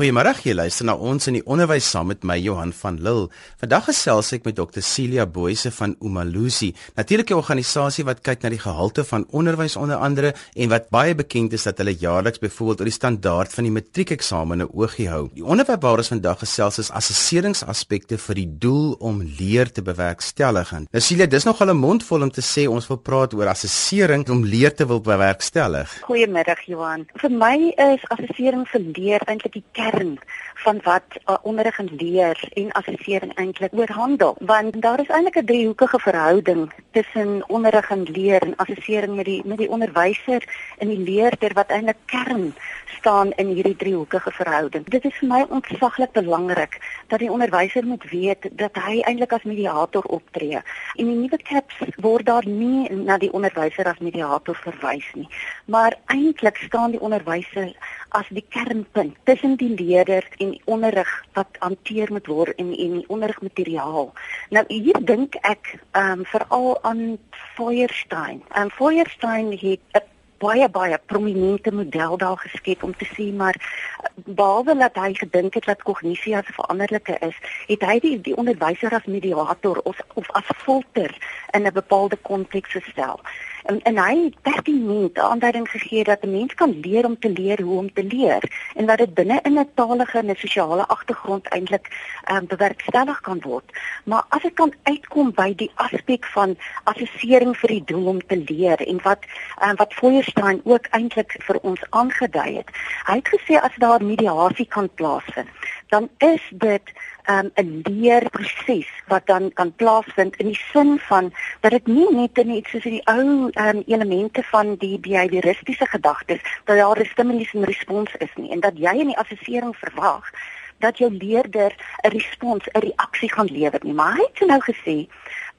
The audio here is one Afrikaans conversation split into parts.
Goeiemôre, jy luister na ons in die onderwys saam met my Johan van Lille. Vandag gesels ek met Dr Celia Boyse van Umalusi, natuurlike organisasie wat kyk na die gehalte van onderwys onder andere en wat baie bekend is dat hulle jaarliks byvoorbeeld oor die standaard van die matriekeksamene oogie hou. Die onderwerp waaroor ons vandag gesels is assesseringsaspekte vir die doel om leer te bewerkstellig. Nou Celia, dis nog al 'n mond vol om te sê ons wil praat oor assessering om leer te wil bewerkstellig. Goeiemôre Johan. Vir my is assessering vir leer eintlik die kern van wat uh, onderrig en leer en assessering eintlik oorhandel want daar is eintlik 'n driehoekige verhouding tussen onderrig en leer en assessering met die met die onderwyser en die leerder wat eintlik kern staan in hierdie driehoekige verhouding. Dit is vir my ontsaglik belangrik dat die onderwyser moet weet dat hy eintlik as mediator optree. In die nuwe CAPS word daar nie na die onderwyser as mediator verwys nie, maar eintlik staan die onderwyser as die kernpunt tussen die leerder en die onderrig wat hanteer moet word en en die onderrigmateriaal. Nou hier dink ek ehm um, veral aan Feuerstein. En um, Feuerstein het 'n baie baie prominente model daar geskep om te sê maar behalwe dat hy gedink het dat kognisie as veranderlike is, het hy die, die onderwyser as mediator of of as filter in 'n bepaalde konteks gestel. En en hy het pertinent aanduiding gegee dat 'n mens kan leer om te leer hoe om te leer en dat dit binne in 'n talige en 'n sosiale agtergrond eintlik um, bewerkstellig kan word. Maar as ek kan uitkom by die aspek van assessering vir die doel om te leer en wat um, wat Feuerstein ook eintlik vir ons aangedui het. Hy het gesê as daar mediasie kan plaasvind, dan is dit um, 'n leerproses wat dan kan plaasvind in die sin van dat dit nie net net soos die ou um, elemente van die behavioristiese gedagtes dat daar 'n stimulus en respons is nie en dat jy in die assessering verwag dat jou leerder 'n respons, 'n reaksie gaan lewer nie. Maar hy het nou gesê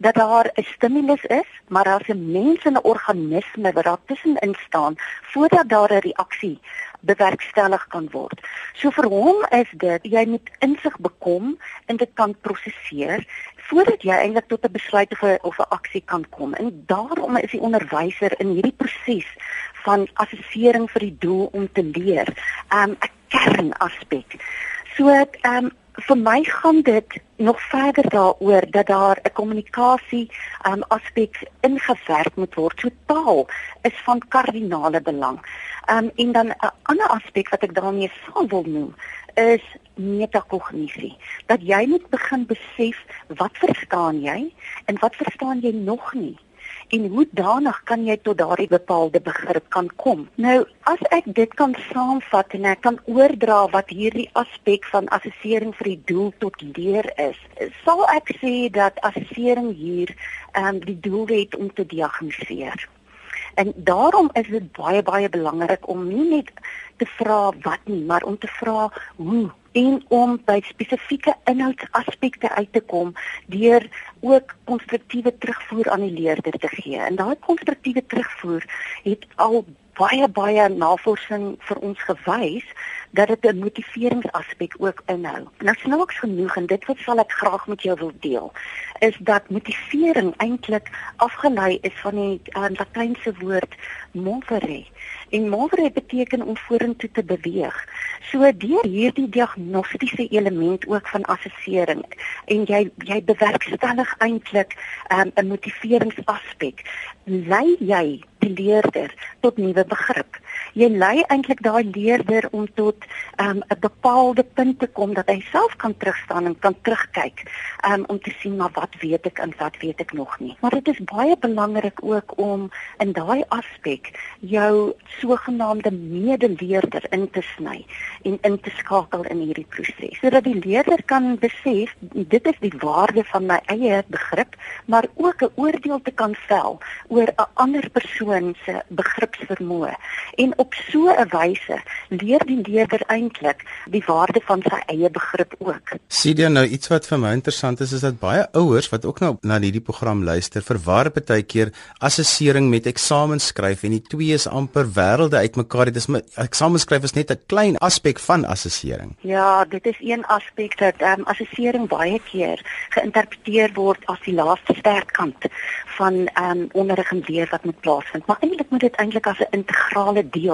dat daar 'n stimulus is, maar daar's 'n mens en 'n organisme wat daar tussenin staan voordat daar 'n reaksie bewerkstellig kan word. So vir hom is dit jy moet insig bekom en dit kan prosesseer voordat jy eintlik tot 'n besluit of 'n of 'n aksie kan kom. En daarom is die onderwyser in hierdie proses van assessering vir die doel om te leer, um, 'n kernaspek. So ehm um, vir my gaan dit nog verder daaroor dat daar 'n kommunikasie um, aspek ingewerk moet word. So taal is van kardinale belang. Um, en dan 'n ander aspek wat ek daarmee sal wil noem is metakognisie. Dat jy moet begin besef wat verstaan jy en wat verstaan jy nog nie en hoe danig kan jy tot daardie bepaalde begrip kan kom. Nou, as ek dit kan saamvat en ek kan oordra wat hierdie aspek van assessering vir die doel tot leer is, sal ek sê dat assessering hier ehm um, die doel het om te diagnoseer. En daarom is dit baie baie belangrik om nie net te vra wat nie, maar om te vra hoe en om by spesifieke inhoudsaspekte uit te kom deur ook konstruktiewe terugvoer aan die leerder te gee. En daai konstruktiewe terugvoer het al baie baie navorsing vir ons gewys dat dit 'n motiveringsaspek ook inhou. Nou snaaks genoeg en dit wat sal ek graag met jou wil deel, is dat motivering eintlik afgelei is van die uh, Latynse woord movere. En movere beteken om vorentoe te beweeg. So deur hierdie diagnostiese element ook van assessering en jy jy bewerkstellig eintlik um, 'n motiveringsaspek, lei jy die leerder tot nuwe begrip jy lei eintlik daai leerder om tot ehm, 'n um, bepaalde punt te kom dat hy self kan terugstaan en kan terugkyk um, om te sien maar wat weet ek en wat weet ek nog nie. Maar dit is baie belangrik ook om in daai aspek jou sogenaamde medeleerder in te sny en in te skakel in hierdie proses sodat die leerder kan besef dit is die waarde van my eie begrip maar ook 'n oordeel te kan vel oor 'n ander persoon se begripsvermoë en op so 'n wyse leer die leerder eintlik die waarde van sy eie begrip ook. Sien jy nou iets wat vir my interessant is is dat baie ouers wat ook nou na hierdie program luister, verwar baie keer assessering met eksameskryf en die twee is amper wêrelde uitmekaar. Dit is met eksameskryf is net 'n klein aspek van assessering. Ja, dit is een aspek dat ehm um, assessering baie keer geïnterpreteer word as die laaste sterkkant van ehm um, onderrig en leer wat moet plaasvind, maar eintlik moet dit eintlik as 'n integrale deel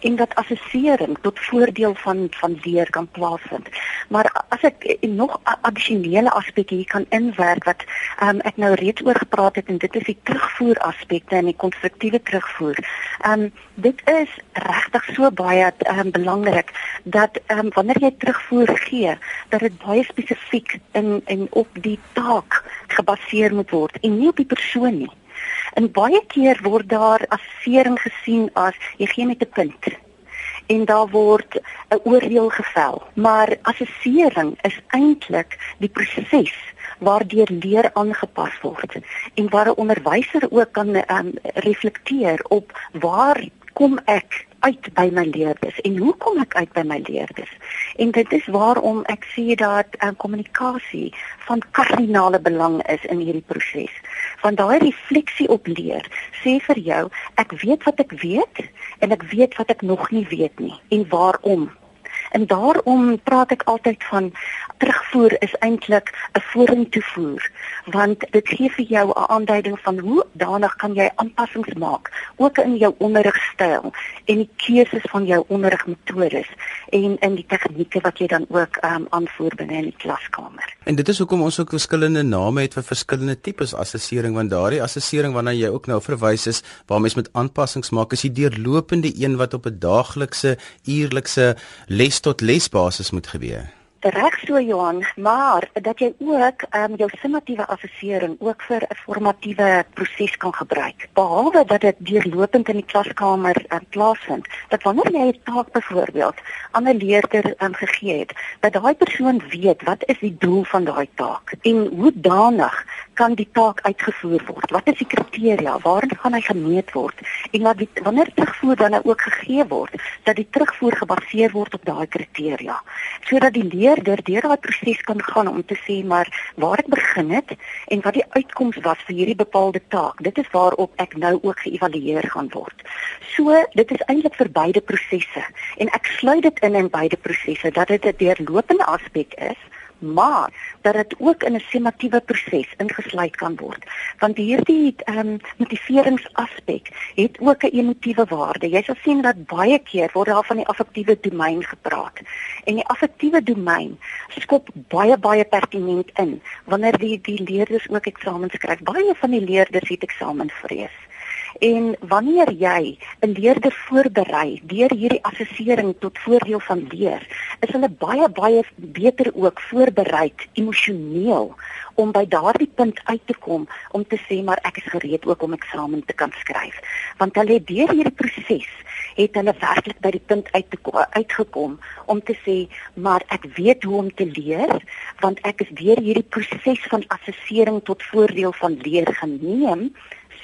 en dat assessering tot voordeel van van leer kan plaasvind. Maar as ek nog addisionele aspekte hier kan inwerk wat um, ek nou reeds oor gepraat het en dit is die terugvoer aspekte en die konstruktiewe terugvoer. Ehm um, dit is regtig so baie um, belangrik dat um, wanneer jy terugvoer gee, dat dit baie spesifiek in en op die taak gebaseer moet word en nie op die persoon nie. En baie keer word daar assessering gesien as jy gee net 'n punt en daar word 'n oordeel gevel. Maar assessering is eintlik die proses waardeur leer aangepas word en waar 'n onderwyser ook kan um, reflekteer op waar kom ek uit by my leerders en hoe kom ek uit by my leerders? En dit is waarom ek sê dat uh, kommunikasie van kardinale belang is in hierdie proses. Want daai refleksie op leer sê vir jou, ek weet wat ek weet en ek weet wat ek nog nie weet nie en waarom. En daarom praat ek altyd van terugvoer is eintlik 'n vorentoe voer want dit gee vir jou 'n aanduiding van hoe danig kan jy aanpassings maak ook in jou onderrigstyl en die keuses van jou onderrigmetodes en in die tegnieke wat jy dan ook um, aanvoer binne in die klaskamer. En dit is hoekom ons ook verskillende name het vir verskillende tipes assessering want daardie assessering waarna jy ook nou verwys is waar mens met aanpassings maak is die deurlopende een wat op 'n daaglikse uurlikse les tot lesbasis moet gebeur. Reg so Johan, maar dat jy ook ehm um, jou summatiewe assessering ook vir 'n formatiewe proses kan gebruik. Behalwe dat dit deurlopend in die klaskamer um, plaasvind, dat wanneer jy 'n taak byvoorbeeld aan 'n leerder um, gegee het, dat daai persoon weet wat is die doel van daai taak en hoe danig kan die taak uitgevoer word? Wat is die kriteria? Waarin gaan hy gemeet word? En wat die, wanneer terugvoer dan nou ook gegee word, dat die terugvoer gebaseer word op daai kriteria, sodat die leer leerder deur daai proses kan gaan om te sê maar waar ek begin het en wat die uitkoms was vir hierdie bepaalde taak. Dit is waarop ek nou ook geëvalueer gaan word. So, dit is eintlik vir beide prosesse en ek sluit dit in in beide prosesse dat dit 'n deurlopende aspek is maar dat dit ook in 'n sematiewe proses ingesluit kan word. Want hierdie ehm um, motiveringsaspek het ook 'n emotiewe waarde. Jy sal sien dat baie keer word daar van die affektiewe domein gepraat. En die affektiewe domein skop baie baie pertinent in wanneer die die leerders ook eksamens skryf. Baie van die leerders het eksamenvrees. En wanneer jy 'n leerder voorberei deur hierdie assessering tot voordeel van leer, is hulle baie baie beter ook voorberei emosioneel om by daardie punt uit te kom om te sê maar ek is gereed ook om eksamen te kan skryf. Want hulle het deur hierdie proses het hulle werklik by die punt uit te kom, uitgekom om te sê maar ek weet hoe om te leer want ek is deur hierdie proses van assessering tot voordeel van leer geneem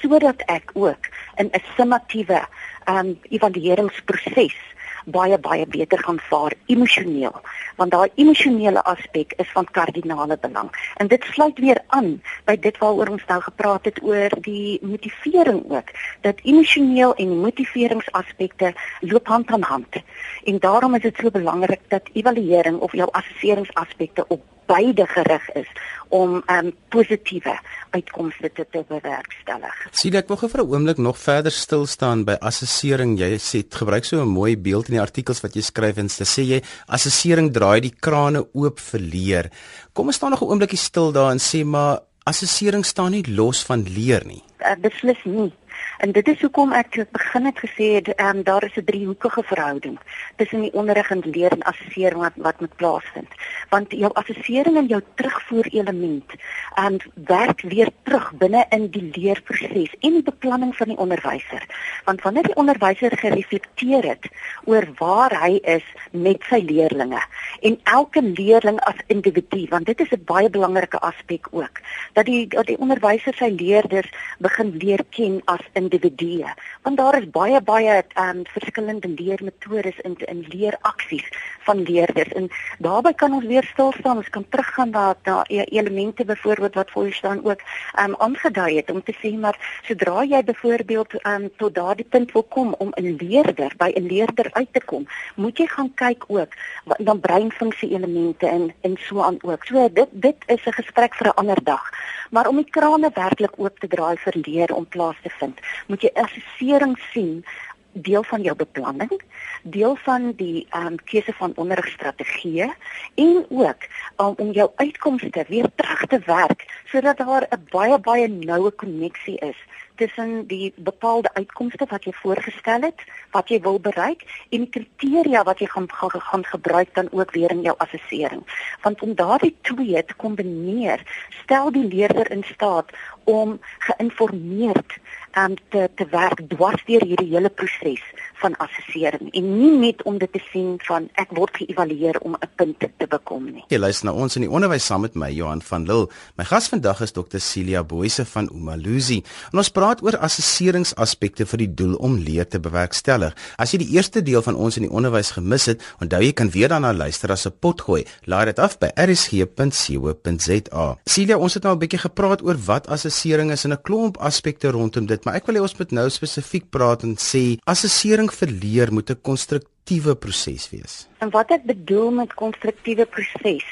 sodat ek ook in 'n summatiewe um evalueringsproses baie baie beter gaan vaar emosioneel. Want daai emosionele aspek is van kardinale belang. En dit sluit weer aan by dit waaroor ons nou gepraat het oor die motivering ook. Dat emosioneel en motiveringsaspekte loop hand aan hand. En daarom is dit so belangrik dat evaluering of jou assesseringsaspekte op beide gerig is om um positiewe uitkomste te, te bewerkstellig. Sien ek wil gou vir 'n oomblik nog verder stil staan by assessering. Jy sê gebruik so 'n mooi beeld in die artikels wat jy skryf en sê jy assessering draai die krane oop vir leer. Kom ons staan nog 'n oomblikie stil daar en sê maar assessering staan nie los van leer nie. Uh, beslis nie. En dit is hoekom ek begin het gesê het um, daar is 'n driehoekige verhouding tussen die onderrig en leer en assessering wat wat moet plaasvind. Want jou assessering en jou terugvoer element um, werk weer terug binne in die leerproses en die beplanning van die onderwyser. Want wanneer die onderwyser gereflekteer het oor waar hy is met sy leerdlinge en elke leerling as individu, want dit is 'n baie belangrike aspek ook, dat die dat die onderwyser sy leerders begin leer ken as individue want daar is baie baie ehm um, verskillende leermetodes in in leeraksies van leerders en daarbey kan ons weer stil staan, ons kan teruggaan na na e-, elemente byvoorbeeld wat voor staan ook um aangedui het om te sê maar sodra jy byvoorbeeld um tot daardie punt wil kom om 'n leerder by 'n leerder uit te kom, moet jy gaan kyk ook dan breinfunksie elemente en en so aan ook. So dit dit is 'n gesprek vir 'n ander dag. Maar om die krane werklik oop te draai vir leer om plaas te vind, moet jy assessering sien deel van jou beplanning, deel van die ehm um, keuse van onderrigstrategieë en ook um, om jou uitkomste weer terug te werk sodat daar 'n baie baie noue koneksie is tussen die bepaalde uitkomste wat jy voorgestel het, wat jy wil bereik en die kriteria wat jy gaan gaan, gaan gebruik dan ook weer in jou assessering. Want om daardie twee te kombineer, stel die leerder in staat om geïnformeerd um, te te werk dwars deur hierdie hele proses van assessering en nie net om dit te sien van ek word geëvalueer om 'n punt te bekom nie. Jy luister na ons in die onderwys saam met my Johan van Lille. My gas vandag is Dr Celia Boyse van Umaluzi. En ons praat oor assesseringsaspekte vir die doel om leer te bewerkstellig. As jy die eerste deel van ons in die onderwys gemis het, onthou jy kan weer daarna luister as 'n potgooi. Laai dit af by rsg.co.za. Celia, ons het nou 'n bietjie gepraat oor wat assessering is en 'n klomp aspekte rondom dit, maar ek wil hê ons moet nou spesifiek praat en sê assessering verleer moet 'n konstruktiewe proses wees. En wat ek bedoel met konstruktiewe proses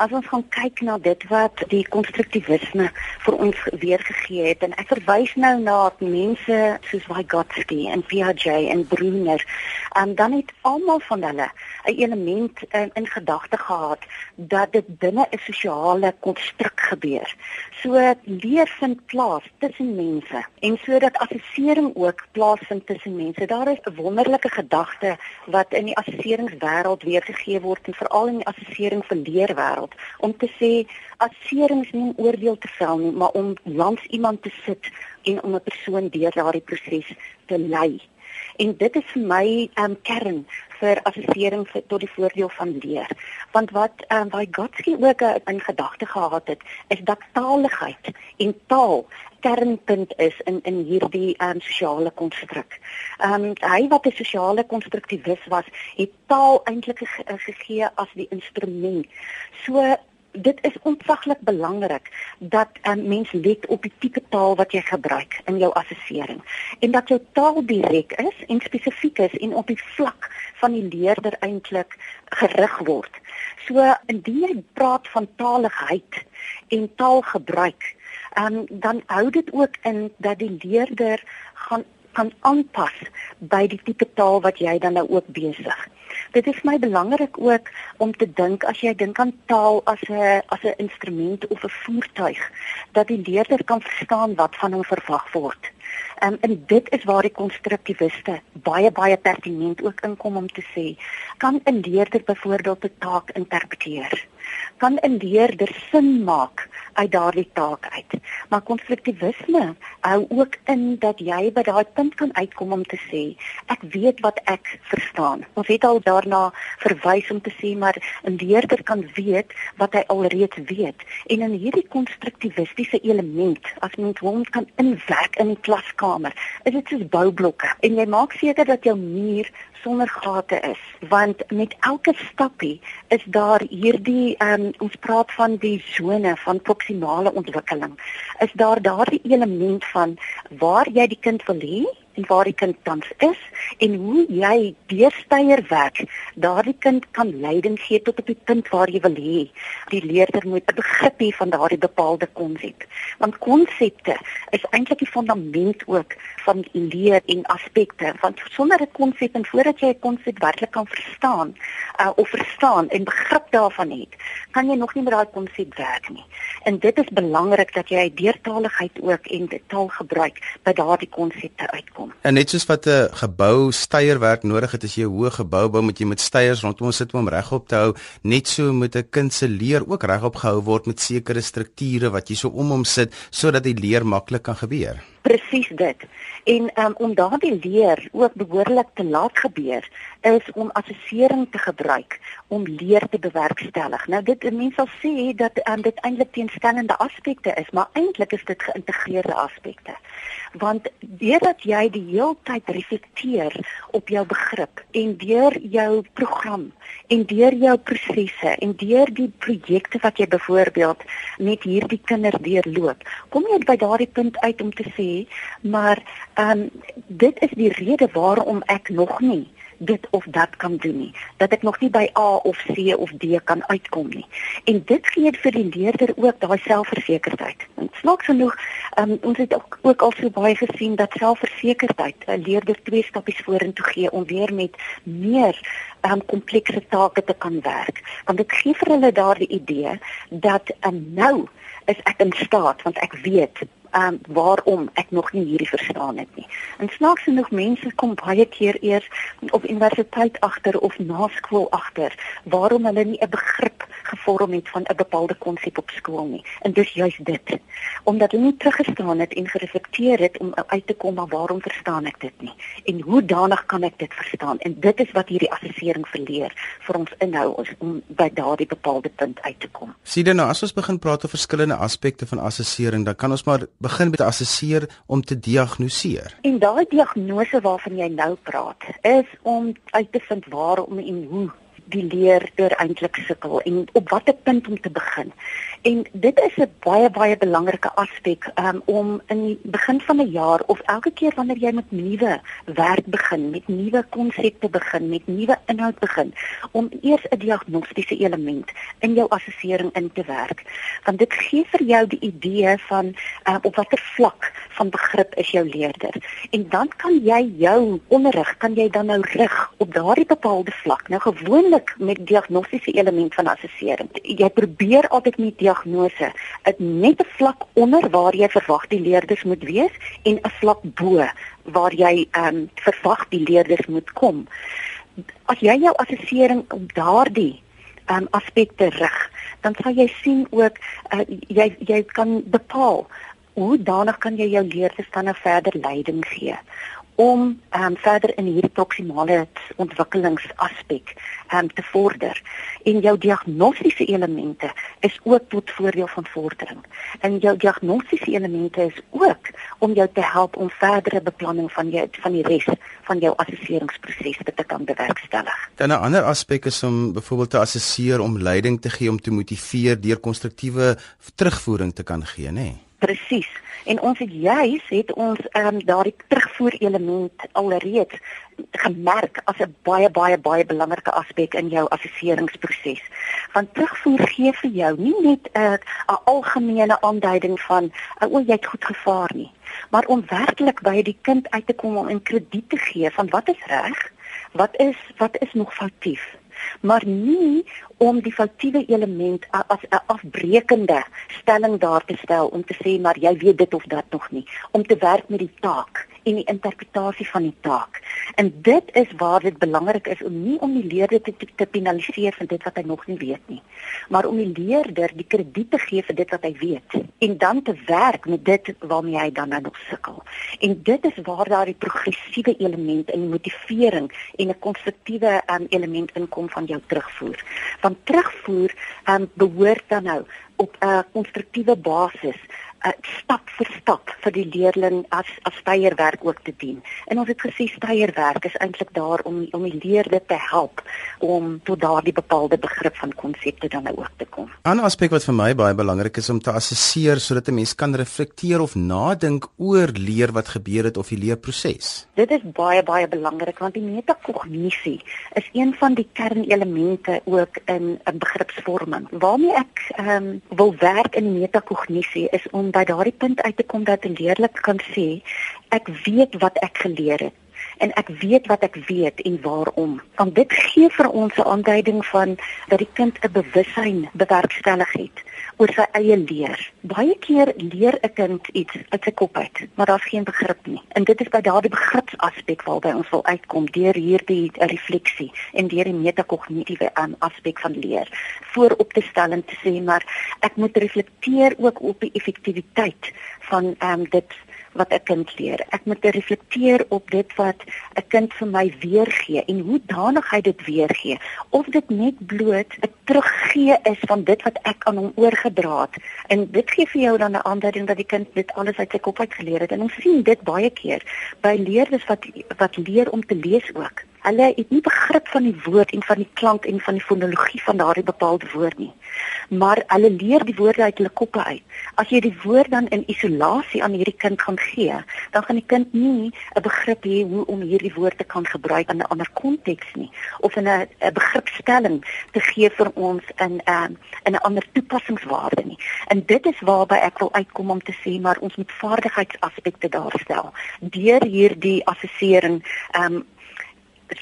As ons gaan kyk na dit wat die konstruktivisme vir ons weergegee het en ek verwys nou na mense soos Vygotsky en Piaget en Brunner, en dan het almal van hulle 'n element in, in gedagte gehad dat dit binne 'n sosiale konstruk gebeur. So leer vind plaas tussen mense en sodat assessering ook plaasvind tussen mense. Daar is 'n wonderlike gedagte wat in die assesseringswêreld weergegee word en veral in die assessering vir leerwêreld wêreld om te sê assessering is nie om oordeel te vel nie, maar om langs iemand te sit en om 'n persoon deur daardie proses te lei. En dit is vir my um, kern vir assessering vir tot die voordeel van leer. Want wat um, Vygotsky ook in gedagte gehad het, is dat taaligheid en taal kernpunt is in in hierdie um, sosiale konstruk. Ehm um, hy wat 'n sosiale konstruktivis was, het taal eintlik ge gegee as die instrument. So dit is ontsaglik belangrik dat 'n um, mens let op die tipe taal wat jy gebruik in jou assessering en dat jou taal direk is en spesifiek is en op die vlak van die leerder eintlik gerig word. So indien jy praat van taaligheid en taalgebruik, um, dan hou dit ook in dat die leerder gaan kan aanpas by die tipe taal wat jy dan nou ook besig. Dit is my belangrik ook om te dink as jy dink aan taal as 'n as 'n instrument of 'n voertuig dat die leerder kan verstaan wat van hom verwag word. Um, en dit is waar die konstruktiwiste baie baie pertinent ook inkom om te sê kan 'n leerder byvoorbeeld 'n taak interpreteer kan 'n leerder sin maak uit daardie taak uit. Maar konstruktivisme hou ook in dat jy by daai punt kan uitkom om te sê ek weet wat ek verstaan. Ons het al daarna verwys om te sê maar 'n leerder kan weet wat hy alreeds weet. En in hierdie konstruktivistiese element, as mens hom kan inwerk in die klaskamer, is dit soos boublokke. En jy maak seker dat jou muur sonder gate is want met elke stappie is daar hierdie um, ons praat van die sone van proksimale ontwikkeling. Is daar daardie element van waar jy die kind wil hê en waar die kind tans is en hoe jy deurstyer werk. Daardie kind kan leiding gee tot op die punt waar jy wil hê die leerder moet begrip hê van daardie bepaalde konsep. Want konsepte is eintlik die fundament ook van leer en aspekte. Want sonder 'n konsep en voordat jy 'n konsep werklik kan verstaan uh, of verstaan en begrip daarvan het kan jy nog nie met daai konsep werk nie. En dit is belangrik dat jy deurtaligheid ook en taal gebruik by daardie konsepte uitkom kom. En net soos wat 'n gebou steierwerk nodig het as jy 'n hoë gebou bou, moet jy met steiers rondom sit om regop te hou. Net so moet 'n kind se leer ook regop gehou word met sekere strukture wat jy so om hom sit sodat die leer maklik kan gebeur. Presies dit. En um, om daardie leer ook behoorlik te laat gebeur, is om assessering te gebruik om leer te bewerkstellig. Nou dit mense sal sê dat um, dit eintlik teenstellende aspekte is, maar eintlik is dit geïntegreerde aspekte. want deurdat jy die hele tyd reflekteer op jou begrip en deur jou program en deur jou prosesse en deur die projekte wat jy byvoorbeeld met hierdie kinders deurloop kom jy by daardie punt uit om te sê maar ehm um, dit is die rede waarom ek nog nie dit of dat kan doen nie. Dat ek nog nie by A of C of D kan uitkom nie. En dit gee vir die leerder ook daai selfversekerdheid. En snaaks genoeg um, ons het ook, ook al so baie gesien dat selfversekerdheid 'n leerder twee stappies vorentoe gee om weer met meer um, komplekse take te kan werk. Want dit gee vir hulle daardie idee dat um, nou is ek in staat want ek weet um, waarom ek nog nie hierdie verstaan het nie. En snaaks genoeg mense kom baie keer eers op universiteit agter of na skool agter waarom hulle nie 'n begrip gevorm het van 'n bepaalde konsep op skool nie. En dis juist dit. Omdat hulle nie teruggestaan het en gereflekteer het om uit te kom maar waarom verstaan ek dit nie en hoe danig kan ek dit verstaan? En dit is wat hierdie assessering verleer vir ons inhou om by daardie bepaalde punt uit te kom. Sien dan nou as ons begin praat oor verskillende aspekte van assessering, dan kan ons maar begin met assesseer om te diagnoseer. En daai diagnose waarvan jy nou praat, is om uit te vind waarom en hoe die leerder eintlik sukkel en op watter punt om te begin. En dit is 'n baie baie belangrike aspek um, om in die begin van 'n jaar of elke keer wanneer jy met nuwe werk begin, met nuwe konsepte begin, met nuwe inhoud begin, om eers 'n diagnostiese element in jou assessering in te werk. Want dit gee vir jou die idee van uh, op watter vlak van begrip is jou leerder. En dan kan jy jou onderrig kan jy dan nou rig op daardie bepaalde vlak. Nou gewoonlik met diagnostiese element van assessering. Jy probeer altyd met diagnose 'n net 'n vlak onder waar jy verwag die leerders moet wees en 'n vlak bo waar jy ehm um, verwag die leerders moet kom. As jy jou assessering op daardie ehm um, aspekte rig, dan sal jy sien ook uh, jy jy kan bepaal hoe danig kan jy jou leerders dan nou verder leiding gee om um, verder in hierdie proksimale ontwikkelingsaspek um, te vorder. En jou diagnostiese elemente is ook tot voordeel van vordering. En jou diagnostiese elemente is ook om jou te help om verdere beplanning van jou van die res van jou assesseringsproses te kan bewerkstellig. Dan 'n ander aspek is om byvoorbeeld te assesseer om leiding te gee om te motiveer deur konstruktiewe terugvoering te kan gee, nê? Nee? Presies. En ons het juis het ons ehm um, daardie terugvoer element alreeds gemerk as 'n baie baie baie belangrike aspek in jou assesseringsproses. Want terugvoer gee vir jou nie net 'n uh, 'n algemene aanduiding van uh, o, jy het goed gevaar nie, maar om werklik by die kind uit te kom om in krediet te gee van wat is reg, wat is wat is nog foutief maar nie om die foutiewe element as 'n afbreekende stelling daar te stel om te sê maar jy weet dit of dat nog nie. Om te werk met die taak en die interpretasie van die taak. En dit is waar dit belangrik is om nie om die leerder te, te, te penaliseer vir dit wat hy nog nie weet nie, maar om die leerder die krediet te gee vir dit wat hy weet en dan te werk met dit waarmee hy dan nou nog sukkel. En dit is waar daar die progressiewe element in motivering en 'n konstruktiewe um, element inkom van jou terugvoer. Want terugvoer um, behoort dan nou op 'n konstruktiewe basis uh, stap vir stap vir die leerling as as steierwerk ook te dien. En ons het gesê steierwerk is eintlik daar om om die leerder te help om tot daardie bepaalde begrip van konsepte dan nou ook te kom. 'n aspek wat vir my baie belangrik is om te assesseer sodat 'n mens kan reflekteer of nadink oor leer wat gebeur het of die leerproses. Dit is baie baie belangrik want die metakognisie is een van die kernelemente ook in 'n begripsvorming. Waarmee ek ehm um, wil werk in metakognisie is om by daardie punt uit te kom dat 'n leerling kan sê ek weet wat ek geleer het en ek weet wat ek weet en waarom. Want dit gee vir ons 'n aanduiding van dat die kind 'n bewussyn bewerkstellig het oor sy eie leer. Baie keer leer 'n kind iets uit sy kop uit, maar daar's geen begrip nie. En dit is by daardie begripsaspek waarby ons wil uitkom deur hierdie refleksie en deur die metakognitiewe um, aspek van leer voorop te stel en te sê maar ek moet reflekteer ook op die effektiwiteit van ehm um, dit wat 'n kind leer. Ek moet reflekteer op dit wat 'n kind vir my weergee en hoe danig hy dit weergee of dit net bloot 'n teruggee is van dit wat ek aan hom oorgedra het. En dit gee vir jou dan 'n aanduiding dat die kind dit alles uit sy kop uit geleer het. En ons sien dit baie keer by leerders wat wat leer om te lees ook. Hulle het nie begrip van die woord en van die klank en van die fonologie van daardie bepaalde woord nie. Maar hulle leer die woorde uit hulle koppe uit. As jy die woord dan in isolasie aan hierdie kind gaan gee, dan gaan die kind nie 'n begrip hê hoe om hierdie woord te kan gebruik in 'n ander konteks nie of in 'n begripstelling te gee vir ons in 'n um, in 'n ander toepassingswaarde nie. En dit is waarby ek wil uitkom om te sê maar ons moet vaardigheidsaspekte daarstel deur hierdie assessering um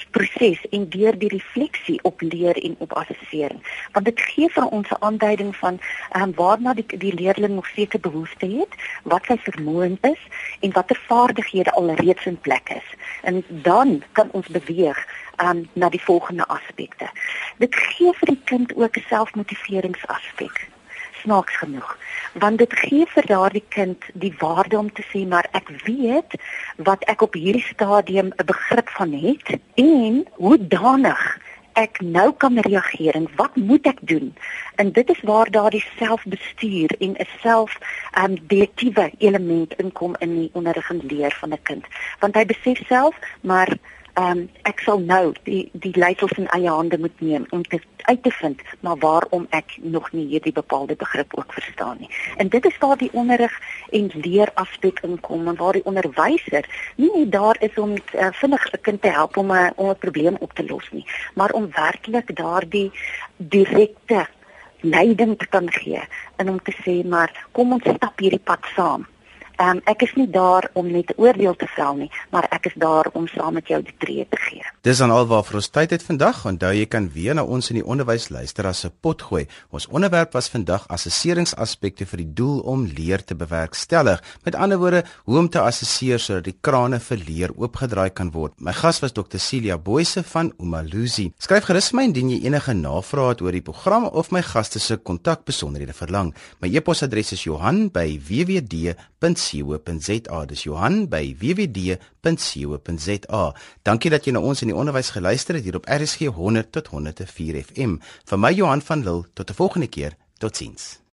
proses en deur die refleksie op leer en op assessering want dit gee vir ons 'n aanduiding van ehm um, waarna die die leerling nog seker behoefte het, wat sy vermoëns is en watter vaardighede alreeds in plek is. En dan kan ons beweeg ehm um, na die volgende aspekte. Dit gee vir die kind ook 'n selfmotiveringsaspek snaaks genoeg want dit gee vir daardie kind die waarde om te sê maar ek weet wat ek op hierdie stadium 'n begrip van het en hoe danig ek nou kan reageer en wat moet ek doen? En dit is waar daardie selfbestuur en 'n self um direktiewe element inkom in die onderrig en leer van 'n kind. Want hy besef self maar ehm um, ek sal nou die die leiders in eie hande moet neem om te uit te vind maar waarom ek nog nie hierdie bepaalde begrip ook verstaan nie. En dit is waar die onderrig en leer aspek inkom en waar die onderwyser nie net daar is om uh, vinnig 'n kind te help om 'n om 'n probleem op te los nie, maar om werklik daardie direkte leiding te kan gee en om te sê maar kom ons stap hierdie pad saam. Ehm um, ek is nie daar om net oordeel te vel nie, maar ek is daar om saam met jou die tree te gee. Dis dan alwaar vir ons tyd het vandag. Onthou jy kan weer na ons in die onderwys luister as 'n pot gooi. Ons onderwerp was vandag assesseringsaspekte vir die doel om leer te bewerkstellig. Met ander woorde, hoe om te assesseer sodat die krane vir leer oopgedraai kan word. My gas was Dr. Celia Boyse van Umalusi. Skryf gerus my indien jy enige navrae het oor die program of my gaste se kontakbesonderhede verlang. My e-posadres is johan@wwd.co.za. Dis Johan by wwd.co.za. Dankie dat jy na ons in die onderwys geluister het hier op RSG 100 tot 104 FM. Vir my Johan van Lille tot 'n volgende keer. Totsiens.